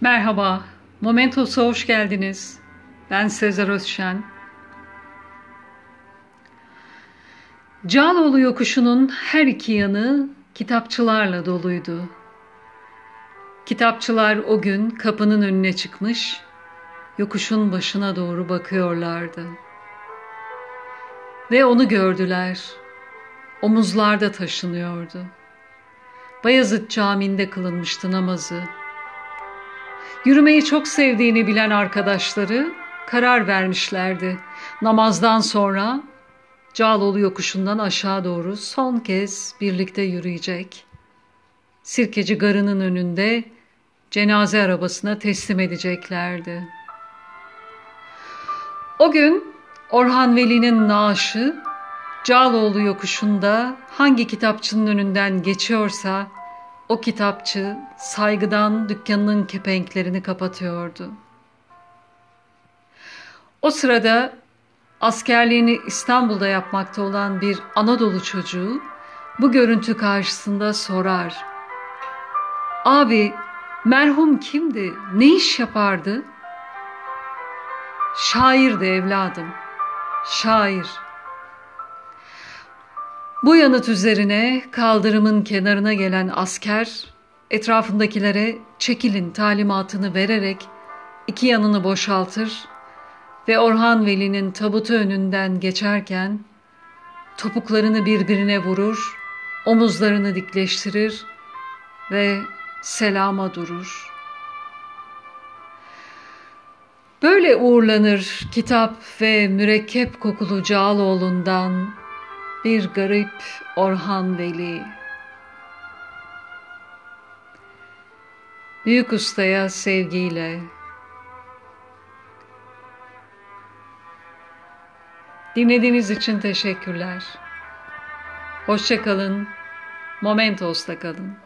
Merhaba, Momentos'a hoş geldiniz. Ben Sezer Özşen. Cağaloğlu yokuşunun her iki yanı kitapçılarla doluydu. Kitapçılar o gün kapının önüne çıkmış, yokuşun başına doğru bakıyorlardı. Ve onu gördüler. Omuzlarda taşınıyordu. Bayezid Camii'nde kılınmıştı namazı. Yürümeyi çok sevdiğini bilen arkadaşları karar vermişlerdi. Namazdan sonra Cağaloğlu yokuşundan aşağı doğru son kez birlikte yürüyecek. Sirkeci garının önünde cenaze arabasına teslim edeceklerdi. O gün Orhan Veli'nin naaşı Cağaloğlu yokuşunda hangi kitapçının önünden geçiyorsa o kitapçı saygıdan dükkanının kepenklerini kapatıyordu. O sırada askerliğini İstanbul'da yapmakta olan bir Anadolu çocuğu bu görüntü karşısında sorar. Abi merhum kimdi? Ne iş yapardı? Şairdi evladım. Şair. Bu yanıt üzerine kaldırımın kenarına gelen asker etrafındakilere çekilin talimatını vererek iki yanını boşaltır ve Orhan Veli'nin tabutu önünden geçerken topuklarını birbirine vurur, omuzlarını dikleştirir ve selama durur. Böyle uğurlanır kitap ve mürekkep kokulu Cağaloğlu'ndan bir garip Orhan Veli. Büyük ustaya sevgiyle. Dinlediğiniz için teşekkürler. Hoşçakalın. Momentos'ta kalın.